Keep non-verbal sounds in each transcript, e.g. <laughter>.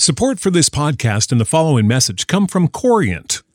Support for this podcast and the following message come from Corient.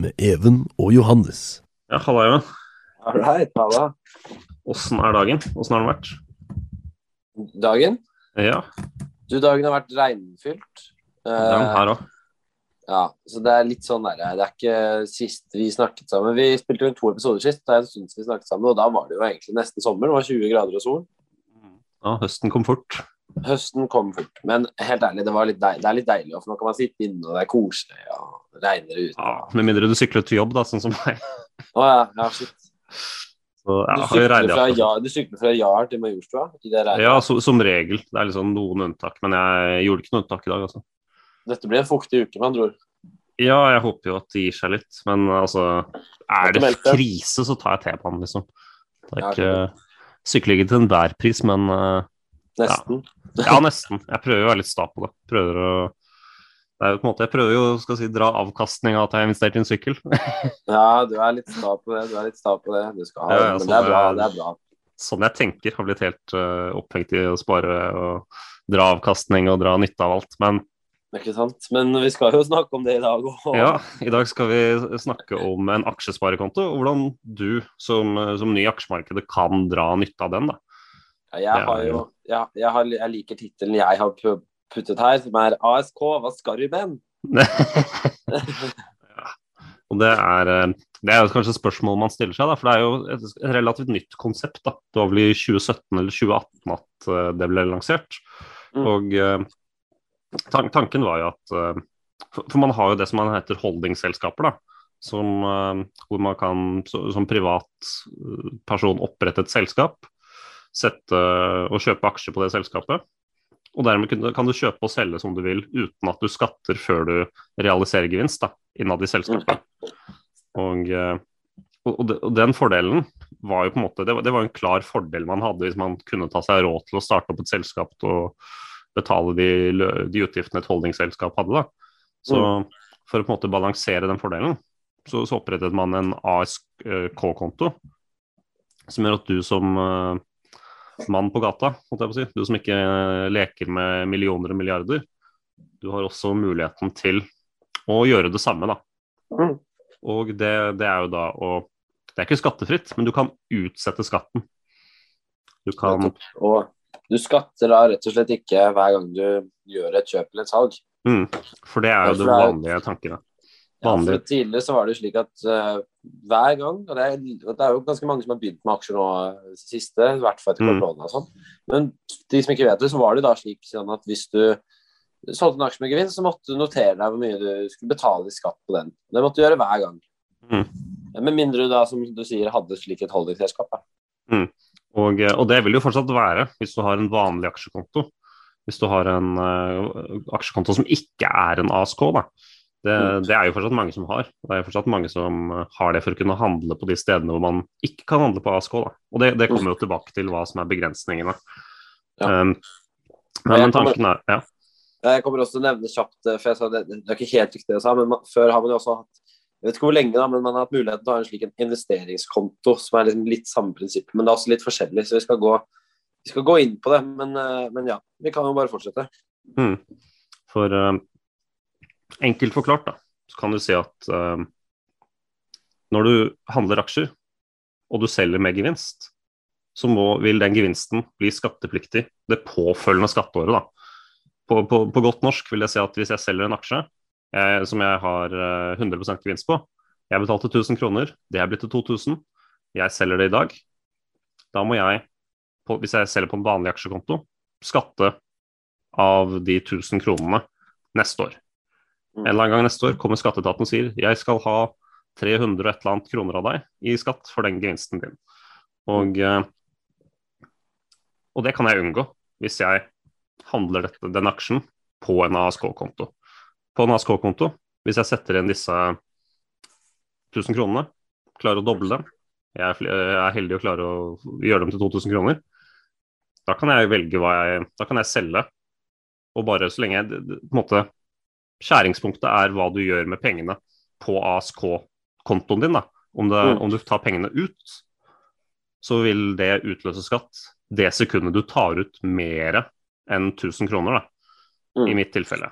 med Even og Johannes. Ja, halla, Even. Ålreit, halla. Åssen er dagen? Åssen har den vært? Dagen? Ja, Du, dagen har vært regnfylt. den Eh, her òg. ja, så det er litt sånn der, Det er ikke sist vi snakket sammen. Vi spilte jo inn to episoder sist, det er en stund siden vi snakket sammen, og da var det jo egentlig nesten sommer. Det var 20 grader og sol. Ja, høsten kom fort. Høsten kom fort, men helt ærlig, det, var litt deil, det er litt deilig, for nå kan man sitte inne, og det er koselig, og det regner ute. Ja, Med mindre du sykler til jobb, da, sånn som meg. Å ja, ja, shit. Så, ja, Du sykler fra, ja, du sykler fra Jar til Majorstua. Ja, så, som regel. Det er liksom noen unntak, men jeg gjorde ikke noe unntak i dag, altså. Dette blir en fuktig uke, med andre ord. Ja, jeg håper jo at det gir seg litt, men altså Er det krise, så tar jeg T-banen, liksom. Det er ikke Sykler ikke til enhver pris, men uh, Nesten. ja, nesten. Jeg prøver å være litt sta på det. Prøver å det er jo på en måte, Jeg prøver jo skal si, dra avkastning av at jeg har investert i en sykkel. <laughs> Ja, du er litt sta på det. Du er litt sta på det. Du skal ha det, ja, men sånn, det er bra. Det er bra. sånn jeg tenker, har blitt helt uh, opphengt i å spare og dra avkastning og dra nytte av alt. Men Ikke sant? Men vi skal jo snakke om det i dag òg. ja, i dag skal vi snakke om en aksjesparekonto, og hvordan du som, som ny i aksjemarkedet kan dra nytte av den. da. Jeg, har jo, jeg, jeg, har, jeg liker tittelen jeg har puttet her, som er ASK, hva skal du med? <laughs> Og det er, eh, det er kanskje spørsmål man stiller seg, da, for det er jo et, et relativt nytt konsept. da. Det var vel i 2017 eller 2018 at eh, det ble lansert. Mm. Og eh, tan tanken var jo at for, for man har jo det som man heter holdingselskaper, da. Som, hvor man kan så, som privat eh, person opprette et selskap, sette og kjøpe aksjer på det selskapet. Og dermed kan du kjøpe og selge som du vil, uten at du skatter før du realiserer gevinst da, innad i selskapet. Og, eh, og, og de- og den fordelen var jo på en måte det var, det var en klar fordel man hadde hvis man kunne ta seg råd til å starte opp et selskap og betale de, de utgiftene et holdingselskap hadde. da. Så for å på en måte balansere den fordelen, så, så opprettet man en ASK-konto, som gjør at du som eh, mann på gata, måtte jeg si, du som ikke eh, leker med millioner og milliarder, du har også muligheten til å gjøre det samme, da. Mm. Og det, det er jo da å Det er ikke skattefritt, men du kan utsette skatten. Du kan Og du skatter da rett og slett ikke hver gang du gjør et kjøp eller et salg. mm, For det er jo det vanlige tankene. Ja, for Tidligere så var det jo slik at uh, hver gang og det er, det er jo ganske mange som har begynt med aksjer nå eh, siste, i hvert fall etter Mm. korona og sånn. Men de som ikke vet det, så var det da slik sånn at hvis du solgte en aksje med gevinst, så måtte du notere deg hvor mye du skulle betale i skatt på den. Det måtte du gjøre hver gang. Mm. Med mindre du da, som du sier, hadde slik et holdingselskap. Mm. Og, eh, og det vil jo fortsatt være hvis du har en vanlig aksjekonto. Hvis du har en uh, aksjekonto som ikke er en ASK, da. Det, det er jo fortsatt mange som har. Det er jo fortsatt mange som eh, har det for å kunne handle på de stedene hvor man ikke kan handle på ASK. Da. Og det, det kommer jo tilbake til hva som er begrensningene. Ja. Um, men, men tanken er ja. Jeg kommer også til å nevne kjapt, eh, for jeg sa det, det er ikke helt riktig det jeg sa, men man, før har man jo også hatt jeg vet ikke hvor lenge da, men man har hatt muligheten til å ha en slik en investeringskonto som er liksom litt samme prinsipp, men det er også litt forskjellig, så vi skal gå, vi skal gå inn på det. Men, eh, men ja, vi kan jo bare fortsette. Mm. For enkelt forklart, da, så kan du si at uh, når du handler aksjer, og du selger med gevinst, så må, vil den gevinsten bli skattepliktig det påfølgende skatteåret. da. På, på, på godt norsk vil jeg si at hvis jeg selger en aksje, jeg, som jeg har eh, 100% gevinst på. Jeg betalte 1000 kroner, det er blitt til 2000. Jeg selger det i dag. Da må jeg, på, hvis jeg selger på en vanlig aksjekonto, skatte av de 1000 kronene neste år. En eller annen gang neste år kommer skatteetaten og sier jeg skal ha 300 og et eller annet kroner av deg i skatt for den gevinsten din. Og, eh, og det kan jeg unngå hvis jeg handler dette, den aksjen på en ASK-konto. På en ASK-konto, hvis jeg setter inn disse 1000 kronene, klarer å doble dem, jeg er, heldig og klarer å gjøre dem til 2000 kroner, da kan jeg velge hva jeg Da kan jeg selge, og bare så lenge jeg på en måte Skjæringspunktet er hva du gjør med pengene på ASK-kontoen din. da. Om, det, Mm. om du tar pengene ut, så vil det utløse skatt det sekundet du tar ut mer enn 1000 kroner, da. Mm. I mitt tilfelle.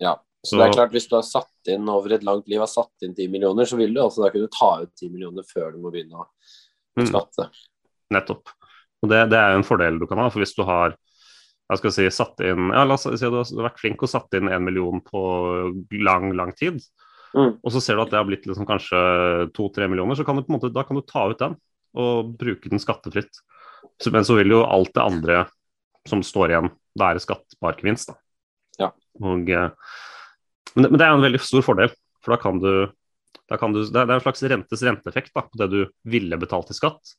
Ja. Så, Så- det er klart, hvis du har satt inn over et langt liv har satt inn 10 millioner, så vil du også da kunne ta ut 10 millioner før du må begynne å Mm. skatte. Nettopp. Og det, det er en fordel du kan ha. For hvis du har jeg skal si, satt inn ja, La oss si du har vært flink og satt inn en million på lang, lang tid, Mm. og så ser du at det har blitt liksom kanskje to-tre millioner, så kan du på en måte, da kan du ta ut den og bruke den skattefritt. Så, men så vil jo alt det andre som står igjen, være skattbar gevinst. Ja. Og, eh, men, det, men det er en veldig stor fordel, for da kan du, da kan du det, er, en slags rentes renteeffekt da, på det du ville betalt i skatt,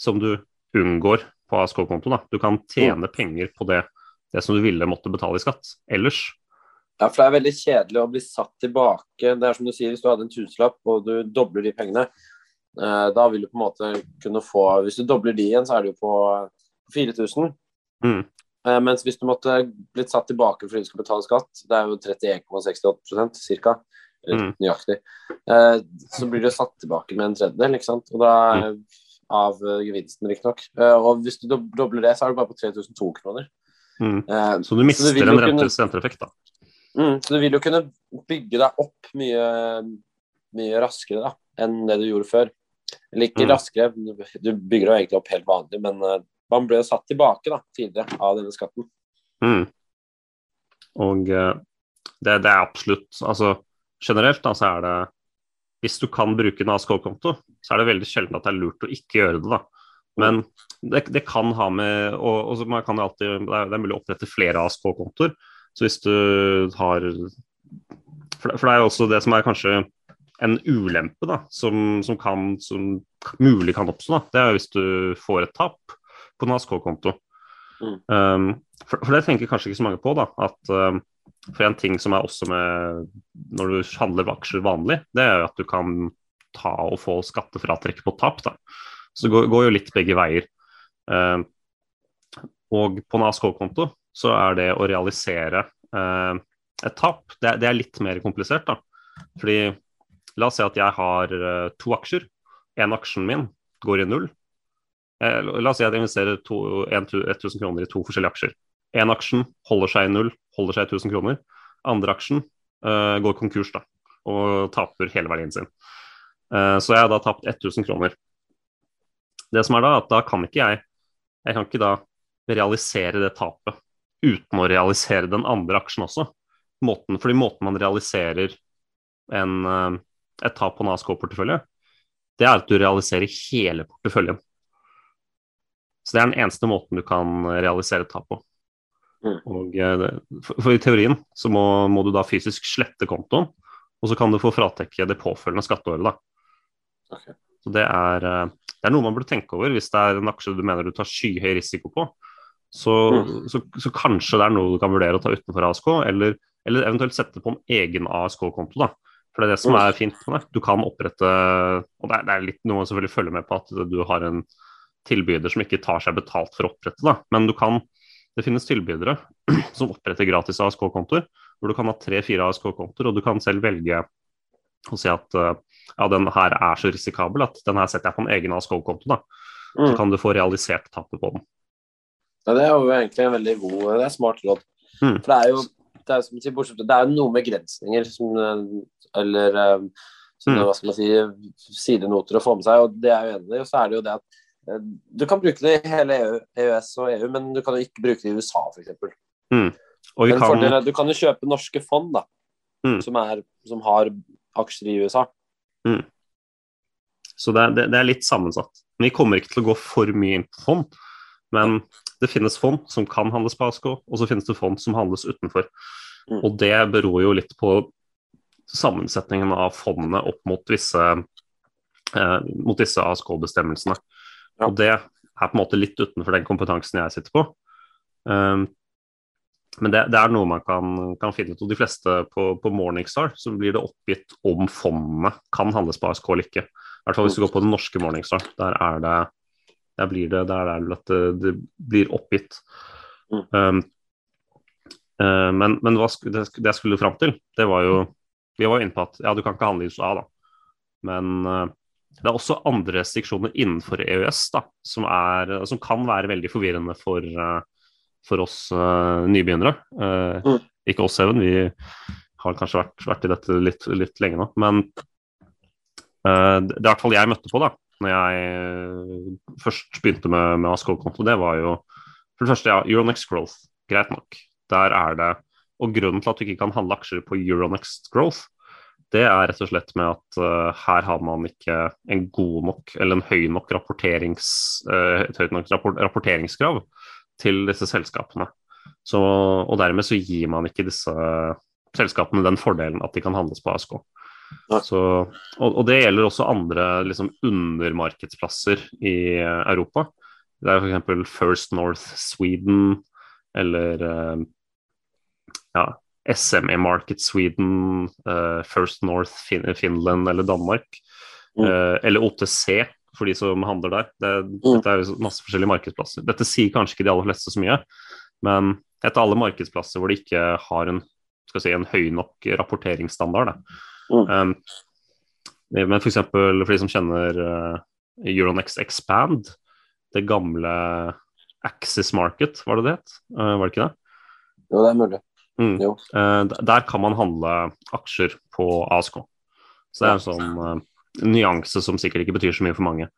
som du unngår på ASK-kontoen. Du kan tjene penger på det, det som du ville måtte betale i skatt ellers. Ja, for det er veldig kjedelig å bli satt tilbake. Det er som du sier, hvis du hadde en tusenlapp og du dobler de pengene, eh, da vil du på en måte kunne få Hvis du dobler de igjen, så er det jo på 4000. Mm. Eh, mens hvis du måtte blitt satt tilbake fordi du skal betale skatt, det er jo 31,68 ca. Mm. Nøyaktig. Eh, så blir du satt tilbake med en tredjedel, ikke sant. Og da av eh, gevinsten, riktignok. Og hvis du dobler det, så er du bare på 3002 kroner. Mm. Eh, Så du mister vil en rentes renteeffekt. da. Mm, så du vil jo kunne bygge deg opp mye, mye raskere da, enn det du gjorde før. Eller ikke Mm. raskere, du bygger jo egentlig opp helt vanlig, men eh, man ble satt tilbake da, tidligere av denne skatten. Mm. Og eh, det, det er absolutt Altså generelt da, så er det Hvis du kan bruke en ASK-konto, så er det veldig sjelden at det er lurt å ikke gjøre det. da. Men det, det kan ha med og, og så man kan alltid, det, er, det er mulig å opprette flere ASK-kontoer. Så hvis du har for det, for det er jo også det som er kanskje en ulempe da, som, som, kan, som mulig kan oppstå. Da. Det er hvis du får et tap på en ASK-konto. Mm. Um, for, for det tenker kanskje ikke så mange på. da, at um, For en ting som er også med når du handler aksjer vanlig, det er jo at du kan ta og få skattefratrekk på tap. da. Så det går, går jo litt begge veier. Eh, og på en ASK-konto så er det å realisere eh, et tap, det, det er litt mer komplisert. da. Fordi la oss si at jeg har eh, to aksjer. En aksjen min går i null. Eh, la oss si at jeg investerer to- en 1000 kroner i to forskjellige aksjer. En aksjen holder seg i null, holder seg i 1000 kroner. Andre aksjen eh, går konkurs da, og taper hele verdien sin. Eh, så jeg har da tapt 1000 kroner. Det som er da, at da kan ikke jeg Jeg kan ikke da realisere det tapet uten å realisere den andre aksjen også. Måten, fordi måten man realiserer en, eh, et tap på en ASK-portefølje, det er at du realiserer hele porteføljen. Så det er den eneste måten du kan realisere et tap på. Mm. Og, eh, for, for i teorien så må, må du da fysisk slette kontoen, og så kan du få fratekke det påfølgende skatteåret. da. Ok. Så det er, eh, det er noe man burde tenke over hvis det er en aksje du mener du tar skyhøy risiko på. Så, Mm. så, så kanskje det er noe du kan vurdere å ta utenfor ASK, eller, eller eventuelt sette på en egen ASK-konto. da. For det er det som Mm. er fint med det. Du kan opprette Og det er, det er litt noe man selvfølgelig følger med på at du har en tilbyder som ikke tar seg betalt for å opprette, da. Men du kan Det finnes tilbydere <clears throat> som oppretter gratis ASK-kontoer, hvor du kan ha tre-fire ASK-kontoer, og du kan selv velge å si at eh, ja, den her er så risikabel at den her setter jeg på en egen ASK-konto. da. Så Mm. kan du få realisert tapet på den. Ja, det er jo egentlig en veldig god Det er smart råd. Mm. For det er jo det er, som sier, bortsett, det er jo noe med begrensninger som Eller eh, som, Mm. hva skal man si sidenoter å få med seg, og det er jo enig i. Og så er det jo det at eh, du kan bruke det i hele EU, EØS og EU, men du kan jo ikke bruke det i USA, f.eks. Mm. kan, du kan jo kjøpe norske fond, da. Mm. som, er, som har aksjer i USA. Så det, det, det er litt sammensatt. Men vi kommer ikke til å gå for mye inn på fond. Men det finnes fond som kan handles på ASK, og så finnes det fond som handles utenfor. Mm. Og det beror jo litt på sammensetningen av fondene opp mot disse, eh, mot disse ASK-bestemmelsene. Ja. Og det er på en måte litt utenfor den kompetansen jeg sitter på. Um, men det, det er noe man kan, kan finne ut. Og de fleste på, på Morningstar så blir det oppgitt om fondene kan handles på ASK eller ikke. I hvert fall hvis du går på den norske Morningstar. Der er det der blir det, der er det det, det blir oppgitt. Mm. Um, uh, men, men hva sk det, jeg skulle fram til, det var jo Vi var jo inne på at ja, du kan ikke handle i USA, da. Men uh, det er også andre restriksjoner innenfor EØS da, som, er, som kan være veldig forvirrende for, eh, for oss uh, nybegynnere. Uh, Mm. Ikke oss, Even, vi har kanskje vært, vært i dette litt, litt lenge nå. Men uh, det er i hvert fall jeg møtte på da når jeg først begynte med, med ASK-konto. Det var jo for det første ja, Euronext Growth. Greit nok. Der er det Og grunnen til at du ikke kan handle aksjer på Euronext Growth, det er rett og slett med at uh, her har man ikke en god nok eller en høy nok rapporterings, uh, et høyt nok rapport, rapporteringskrav til disse selskapene. Så, og dermed så gir man ikke disse selskapene den fordelen at de kan handles på ASK. Så, og, og det gjelder også andre liksom, undermarkedsplasser i Europa. Det er f.eks. First North Sweden eller eh, ja, SME Market Sweden, eh, First North fin Finland eller Danmark. Mm. eh, eller OTC for de som handler der. Det, Dette er jo masse forskjellige markedsplasser. Dette sier kanskje ikke de aller fleste så mye, men etter alle markedsplasser hvor de ikke har en, si, en høy nok rapporteringsstandard. Da. Mm. Um, men f.eks. For, for de som kjenner uh, Euronext Expand, det gamle Axis Market, var det det het? Uh, var det ikke det? Jo, det er mulig. Mm. Jo. Uh, der kan man handle aksjer på ASK. Så det er en sånn nyanse som sikkert ikke betyr så mye for mange.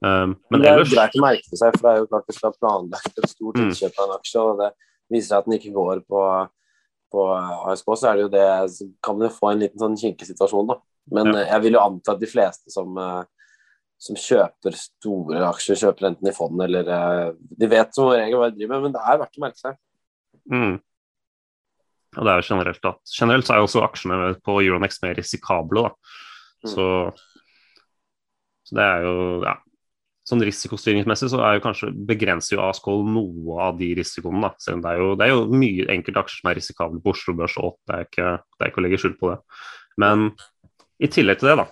Um, men det er ellers greit å merke seg, for det er jo klart du skal ha planlagt et stort Mm. innkjøp av en aksje, og det viser seg at den ikke går på, på ASK, så er det jo det så kan jo få en liten sånn kinkesituasjon, da. Men Ja. jeg vil jo anta at de fleste som, eh, som kjøper store aksjer, kjøper enten i fond eller eh, De vet som regel hva de driver med, men det er verdt å merke seg. mm. Og det er jo generelt at Generelt så er jo også aksjene på Euronex mer risikable, da. Mm. Så, det er jo ja. Sånn risikostyringsmessig så er jo kanskje begrenser jo noe av de risikoene. da. Selv om det er jo, det er jo mye enkelte aksjer som er risikable på Oslo Børs òg, er det er ikke å legge skjul på det. Men i tillegg til det, da.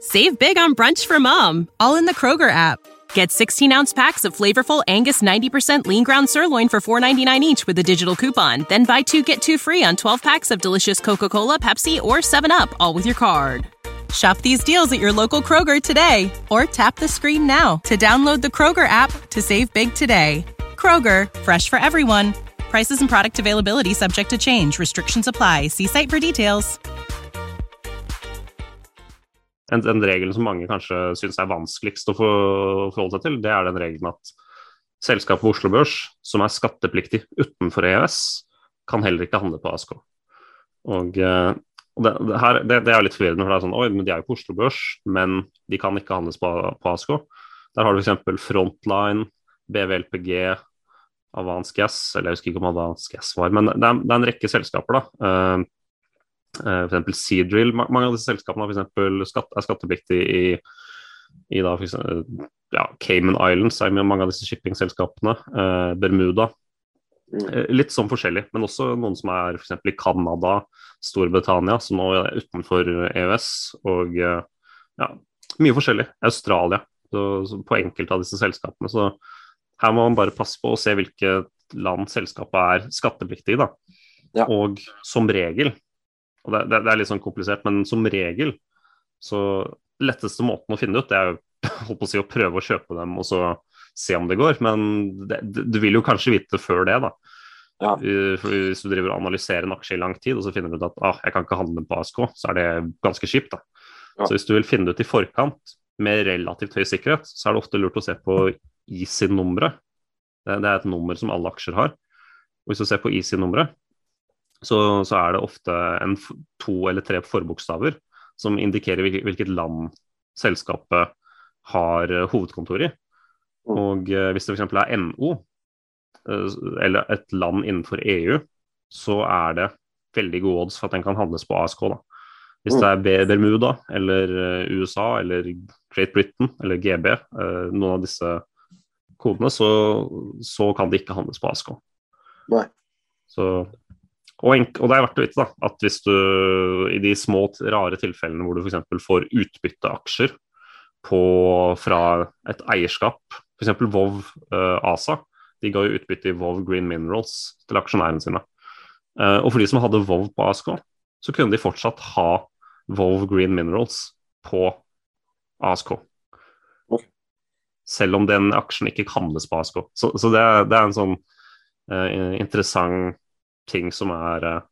Save big on brunch for mom, all in the Kroger app. Get 16 ounce packs of flavorful Angus 90% lean ground sirloin for $4.99 each with a digital coupon. Then buy two get two free on 12 packs of delicious Coca Cola, Pepsi, or 7UP, all with your card. Shop these deals at your local Kroger today or tap the screen now to download the Kroger app to save big today. Kroger, fresh for everyone. Prices and product availability subject to change. Restrictions apply. See site for details. En, en regel som mange kanskje syns er vanskeligst å forholde seg til, det er den regelen at selskap på Oslo Børs som er skattepliktig utenfor EØS, kan heller ikke handle på ASK. Og, eh, og det, det, her, det, det er litt forvirrende, for det er sånn Oi, men de er jo på Oslo Børs, men de kan ikke handles på, på ASK. Der har du f.eks. Frontline, BVLPG, Avance Gas, eller jeg husker ikke om Avance Gas var, men det er, det er en rekke selskaper, da. Uh, uh, For eksempel Seadrill. Mange av disse selskapene har for skatt, er skattepliktige i, i da for eksempel, ja, Cayman Islands, er mange av disse shippingselskapene. Uh, Bermuda. Mm. Eh, litt sånn forskjellig, men også noen som er f.eks. i Canada, Storbritannia, som nå er utenfor EØS, og eh, ja, mye forskjellig. Australia, så, så på enkelte av disse selskapene. Så her må man bare passe på å se hvilke land selskapet er skattepliktig i. da. Ja. Og som regel, og det, det, det er litt sånn komplisert, men som regel så letteste måten å finne ut, det er jo <laughs> å, si, å prøve å kjøpe dem og så se om det går. Men det, du vil jo kanskje vite før det, da. Ja. Eh, hvis du driver og analyserer en aksje i lang tid, og så finner du ut at ah, jeg kan ikke handle på ASK, så er det ganske kjipt. da. Ja. Så hvis du vil finne det ut i forkant med relativt høy sikkerhet, så er det ofte lurt å se på ISIN-nummeret. Det, det er et nummer som alle aksjer har. Og hvis du ser på ISIN-nummeret, så, så er det ofte en, to eller tre forbokstaver som indikerer hvilket land selskapet har hovedkontor i. Mm. Og hvis det f.eks. er NO, eller et land innenfor EU, så er det veldig gode odds for at den kan handles på ASK. da. Hvis det er Bermuda eller USA eller Great Britain eller GB, noen av disse kodene, så, så kan det ikke handles på ASK. Nei. Så, og, enk, og, det er verdt å vite da, at hvis du i de små, rare tilfellene hvor du f.eks. får utbytteaksjer på, fra et eierskap, f.eks. Vov uh, ASA, de ga jo utbytte i Vov Green Minerals til aksjonærene sine. Uh, og for de som hadde Vov på ASK, så kunne de fortsatt ha Vov Green Minerals på ASK selv om den aksjen ikke handles på ASK. Så, så det, det, er en sånn uh, interessant ting som er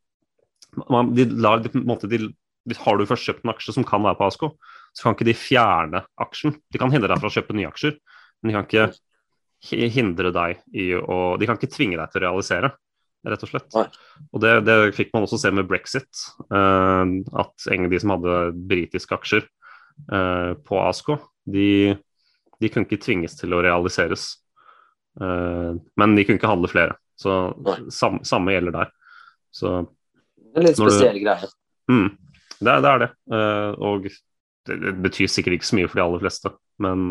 man, de lar, de, måte, de, Har du først kjøpt en aksje som kan være på ASK, så kan ikke de fjerne aksjen. De kan hindre deg fra å kjøpe nye aksjer, men de kan ikke hindre deg i å De kan ikke tvinge deg til å realisere, rett og slett. Nei. Og det, det, fikk man også se med brexit, uh, at de som hadde britiske aksjer på ASKO, de de kunne ikke tvinges til å realiseres. Uh, men de kunne ikke handle flere. Så sam, samme gjelder der. Så, er litt spesiell du, greie. Mm, det, det, er det. Uh, og det, det, betyr sikkert ikke så mye for de aller fleste, men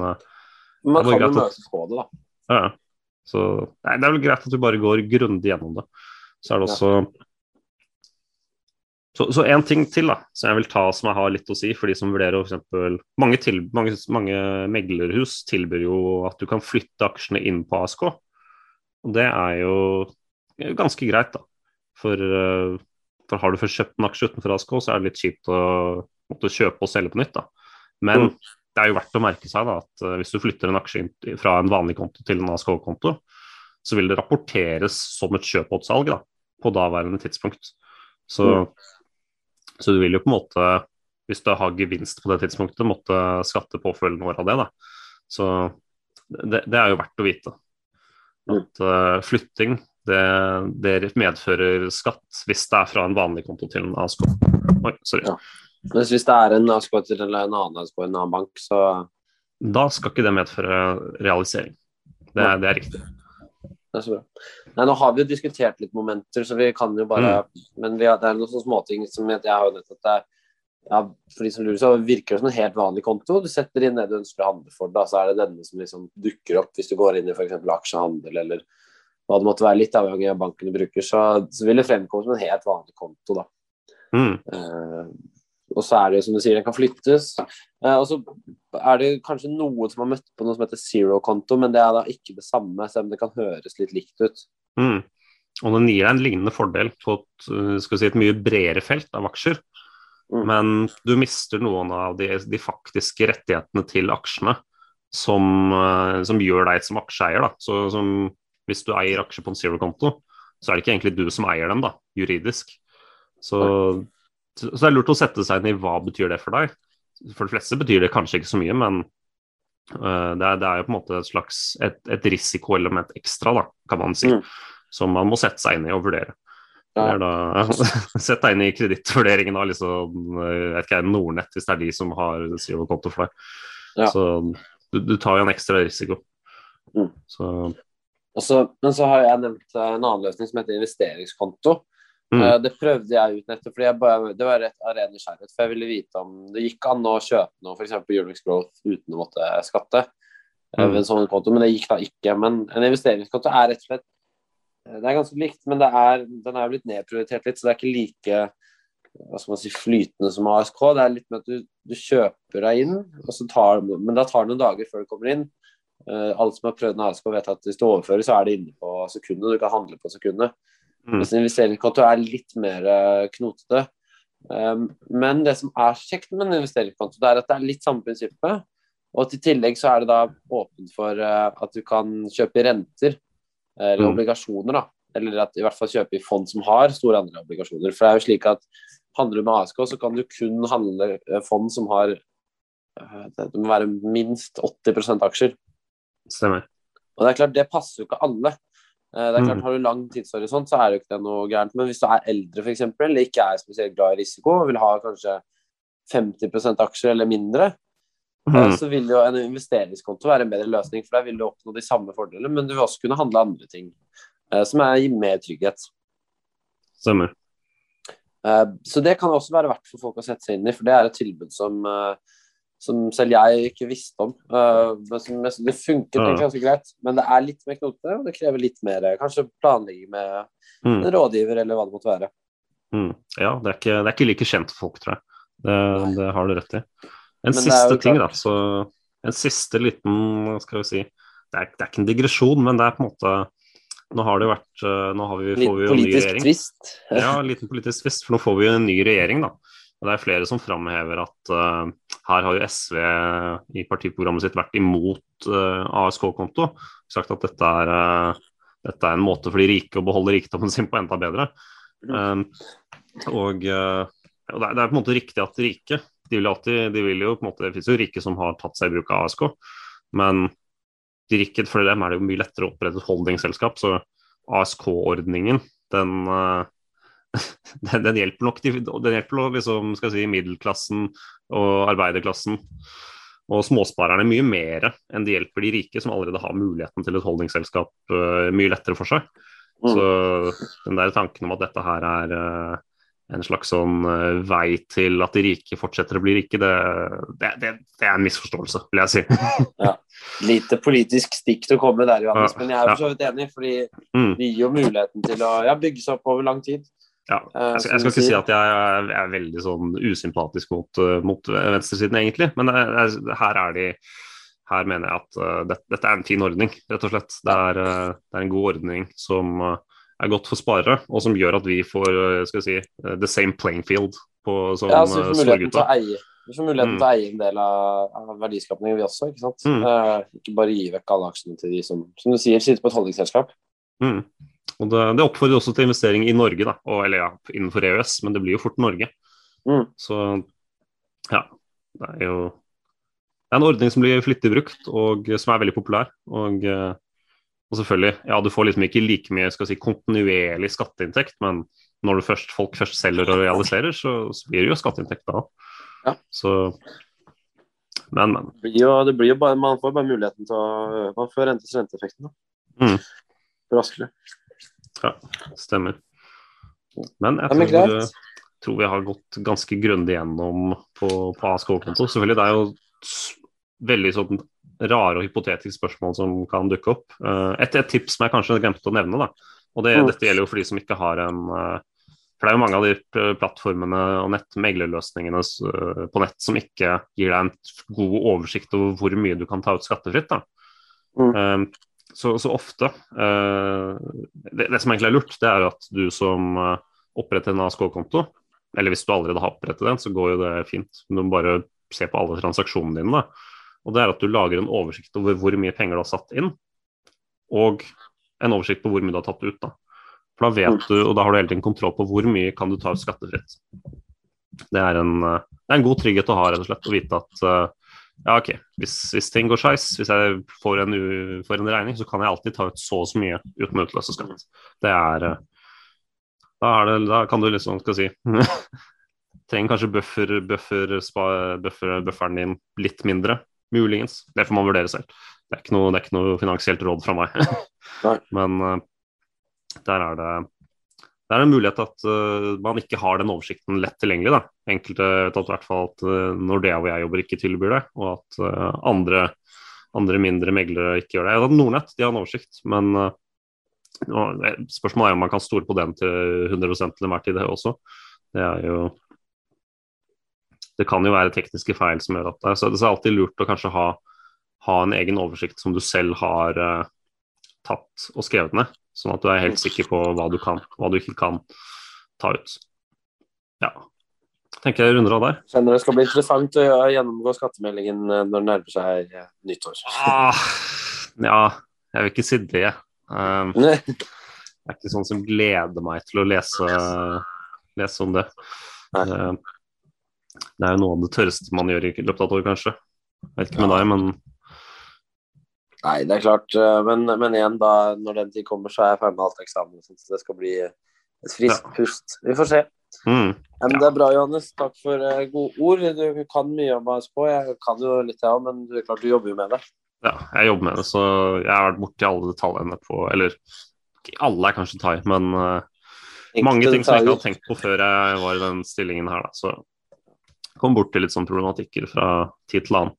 Man kan jo møtes på det, da. Ja, så nei, det er vel greit at du bare går grundig gjennom det. Så er det også. Så, så en ting til da, som jeg vil ta som jeg har litt å si for de som vurderer f.eks. Mange, til, mange, mange meglerhus tilbyr jo at du kan flytte aksjene inn på ASK. Og det er jo ganske greit, da. For, eh, for har du først kjøpt en aksje utenfor ASK, så er det litt kjipt å måtte kjøpe og selge på nytt. da. Men mm. Det er jo verdt å merke seg da, at eh, hvis du flytter en aksje fra en vanlig konto til en ASK-konto, så vil det rapporteres som et kjøp og et salg da, på daværende tidspunkt. Så mm. Så du vil jo på en måte, hvis du har gevinst på det tidspunktet, måtte skatte påfølgende år av det. da. Så det, det er jo verdt å vite. At uh, flytting det, det, medfører skatt hvis det er fra en vanlig konto til en ASK. Oi, sorry. Ja. Mens hvis det er en ASK eller en annen i en annen bank, så Da skal ikke det medføre realisering. Det, det er riktig. Det er så bra. Nei, nå har vi jo diskutert litt momenter, så vi kan jo bare mm. Men har, det er noen sånne småting som jeg har jo nettopp det ja, For de som lurer, så virker det som en helt vanlig konto. Du setter inn det du ønsker å handle for. Da så er det denne som liksom dukker opp hvis du går inn i f.eks. aksjehandel eller hva det måtte være, litt avhengig av banken du bruker. Så, så vil det fremkomme som en helt vanlig konto, da. Mm. Uh, og så er det som du sier, den kan flyttes. Eh, og så er det kanskje noen som har møtt på noe som heter zero-konto, men det er da ikke det samme, selv om det kan høres litt likt ut. Mm. Og den gir deg en lignende fordel på et, eh, si, et mye bredere felt av aksjer. Mm. Men du mister noen av de, de faktiske rettighetene til aksjene som, uh, som gjør deg som aksjeeier. Så som, hvis du eier aksjer på en zero-konto, så er det ikke egentlig du som eier dem, da, juridisk. Så så det er lurt å sette seg inn i hva betyr det for deg. For de fleste betyr det kanskje ikke så mye, men uh, det, er, det, er, jo på en måte et slags et, et risikoelement ekstra, da, kan man si. Mm. Som man må sette seg inn i og vurdere. Ja. Da, <laughs> Sett deg inn i kredittvurderingen av liksom, jeg vet ikke, Nordnett, hvis det er de som har konto for deg. Ja. Så du, du, tar jo en ekstra risiko. Mm. Så. Også, men så har jeg nevnt en annen løsning som heter investeringskonto. Mm. Uh, det prøvde jeg ut nettopp fordi bare, det var rett av ren nysgjerrighet. For jeg ville vite om det gikk an å kjøpe noe, f.eks. Unix Growth, uten å måtte skatte. Uh, mm. en sånn konto, Men det gikk da ikke. Men en investeringskonto er rett og slett uh, Det er ganske likt, men er, den er blitt nedprioritert litt, så det er ikke like hva skal man si, flytende som ASK. Det er litt med at du, du kjøper deg inn, tar, men da tar det noen dager før du kommer inn. alle som har prøvd en ASK, vet at hvis du overfører, så er det inne på sekundet. Du kan handle på sekundet. Mm. Mens investeringskonto er litt mer uh, knotete. Um, men det som er kjekt med en investeringskonto, det er at det er litt samme prinsippet. Og til i tillegg så er det da åpent for uh, at du kan kjøpe renter eller mm. obligasjoner. da, Eller at i hvert fall kjøpe i fond som har store andre obligasjoner. For det er jo slik at handler du med ASK, så kan du kun handle eh, fond som har det må være minst 80% aksjer. Stemmer. Og det er klart, det passer jo ikke alle. Eh, Det er klart, Mm. Har du lang tidshorisont, så er det jo ikke det noe gærent. Men hvis du er eldre eksempel, eller ikke er spesielt glad i risiko, og vil ha kanskje 50% aksjer eller mindre, eh, Mm. så vil jo en investeringskonto være en bedre løsning. For der vil du oppnå de samme fordelene, men du vil også kunne handle andre ting eh, som er, gir mer trygghet. Stemmer. Så det kan også være verdt for folk å sette seg inn i, for det er et tilbud som, som selv jeg ikke visste om. Eh, Det funket Ja. ganske greit, men det er litt mer knotete, og det krever litt mer kanskje planlegging med Mm. en rådgiver eller hva det måtte være. Mm. Ja, det er, ikke, det er ikke like kjent folk, tror jeg. Det, det har du rett i. En Men siste ting, da. Så en siste liten, skal vi si Det er, det er ikke en digresjon, men det er på en måte Nå har det jo vært eh, Nå har vi, får vi jo en ny regjering. tvist. Ja, en liten politisk tvist, for nå får vi jo en ny regjering, da. Og det er flere som framhever at uh, her har jo SV i partiprogrammet sitt vært imot uh, ASK-konto. Sagt at dette er, uh, dette er en måte for de rike å beholde rikdommen sin på enda bedre. Um, og eh, og det, er, det er på en måte riktig at rike de vil alltid, de vil jo på en måte, Det finnes jo rike som har tatt seg i bruk av ASK, men de rike, for dem er det jo mye lettere å opprette et holdingselskap. Så ASK-ordningen, den, eh, den, den hjelper nok den hjelper nok liksom, si, middelklassen og arbeiderklassen og småsparerne mye mer enn de hjelper de rike, som allerede har muligheten til et holdingselskap uh, mye lettere for seg. Mm. Så den der tanken om at dette her er uh, en slags sånn uh, vei til at de rike fortsetter å bli rike, det, det, det, det er en misforståelse, vil jeg si. <laughs> ja. Lite politisk stikk til å komme der, Johannes, men jeg er jo for så vidt enig, fordi Mm. det gir jo muligheten til å ja, bygge seg opp over lang tid. Ja. Eh, Jeg skal, jeg skal ikke si at jeg er, er veldig sånn usympatisk mot, eh, mot venstresiden, egentlig, men er, her er de her mener jeg at eh, det, dette er en fin ordning, rett og slett. Det er, eh, det er en god ordning som eh, er godt for sparere, og som gjør at vi får eh, skal vi si, eh, the same playing field på, som Ja, så vi eh, får muligheten vi får Mm. til å eie en del av, av verdiskapningen, vi også. ikke sant? Mm. Eh, ikke bare gi vekk alle aksjene til de som som du sier, sitter på et holdningsselskap. Mm. Og det, det oppfordrer også til investering i Norge, da, og, eller ja, innenfor EØS, men det blir jo fort Norge. Mm. Så ja, det er jo det er en ordning som blir flittig brukt, og som er veldig populær. Og, eh, og selvfølgelig, ja, du får liksom ikke like mye skal si, kontinuerlig skatteinntekt, men når du først, folk først selger og realiserer, så, så blir det jo skatteinntekt da. Ja. Så Men, men. Det blir jo, det blir jo bare, man får bare muligheten til å Man får rentes renteeffekten. da. Mm. Raskere. Ja, stemmer. Men jeg Ja, men tror, vi har gått ganske grundig gjennom på, på ASK-konto. Selvfølgelig, det er jo veldig sånn rare og hypotetiske spørsmål som kan dukke opp. Eh, Et, et tips som jeg kanskje glemte å nevne, da, og det, Mm. dette gjelder jo for de som ikke har en eh, For det er jo mange av de plattformene og nett, meglerløsningene eh, på nett som ikke gir deg en god oversikt over hvor mye du kan ta ut skattefritt. da. Mm. Så, så ofte eh, det, det som egentlig er lurt, det er at du som eh, oppretter en ASK-konto, eller hvis du allerede har opprettet den, så går jo det fint. Du må bare se på alle transaksjonene dine. Og det er at du lager en oversikt over hvor mye penger du har satt inn, og en oversikt på hvor mye du har tatt ut. da. For da vet du, og da har du hele tiden kontroll på hvor mye kan du ta ut skattefritt. Det er en, eh, det er en god trygghet å ha, rett og slett, å vite at eh, ja, ok, hvis, hvis ting går skeis, hvis jeg får en, får en regning, så kan jeg alltid ta ut så og så mye uten å utløse skatt. Det er eh, Da, er det, da kan du liksom, skal si <laughs> Trenger kanskje buffer, buffer, spa, buffer, bufferen din litt mindre, muligens. Det får man vurdere selv. Det er ikke noe, det er ikke noe finansielt råd fra meg. <laughs> Men eh, der er det det er en mulighet at uh, man ikke har den oversikten lett tilgjengelig. Da. Enkelte vet at, i hvert fall at uh, Nordea hvor jeg jobber ikke tilbyr det, og at uh, andre, andre mindre meglere ikke gjør det. At Nordnett de har en oversikt, men spørsmålet er om man kan stole på den til 100 til enhver tid, det også. Det er jo Det kan jo være tekniske feil som gjør at det er så det er alltid lurt å kanskje ha, ha en egen oversikt som du selv har tatt og skrevet ned, sånn at du er helt sikker på hva du kan, hva du ikke kan ta ut. Ja. Tenker jeg runder av der. Kjenner det skal bli interessant å gjennomgå skattemeldingen eh, når det nærmer seg eh, nyttår. Ah, ja, jeg vil ikke si det. Um, Nei. er ikke sånn som gleder meg til å lese, lese om det. Det, det er jo noe av det tørreste man gjør i løpet av et år, kanskje. Jeg vet ikke med deg, men Nei, det er klart. eh, Men, men igjen, da, når den tid kommer, så er jeg ferdig med alt eksamen. Så det skal bli et friskt pust. Vi får se. Mm. Ja, men Det er bra, Johannes. Takk for uh, gode ord. Du kan mye om ASK. Jeg kan jo litt, jeg òg, men det er klart, du jobber jo med det. Ja, jeg jobber med det, så jeg har vært borti alle detaljene på Eller alle er kanskje thai, men uh, mange ting som jeg ikke hadde tenkt på før jeg var i den stillingen her, da. Så kom borti litt sånn problematikker fra tid til annen.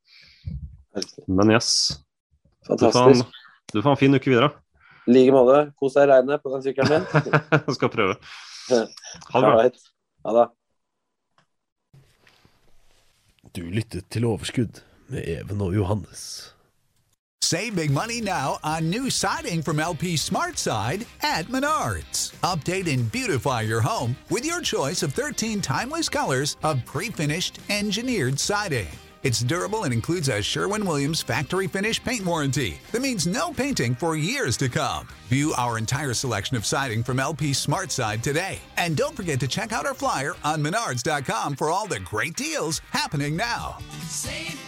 Men yes. Du får, en, Fantastisk. du får en fin uke videre. I like måte. Kos deg i regnet på den sykkelen min. <laughs> Jeg skal prøve. Ha det bra. Ha det. Du lyttet til Overskudd med Even og Johannes. Save big money now on new siding from LP SmartSide at Menards. Update and beautify your home with your choice of 13 timeless colors of pre-finished engineered siding. It's durable and includes a Sherwin-Williams factory finish paint warranty that means no painting for years to come. View our entire selection of siding from LP Smart SmartSide today. And don't forget to check out our flyer on menards.com for all the great deals happening now. Save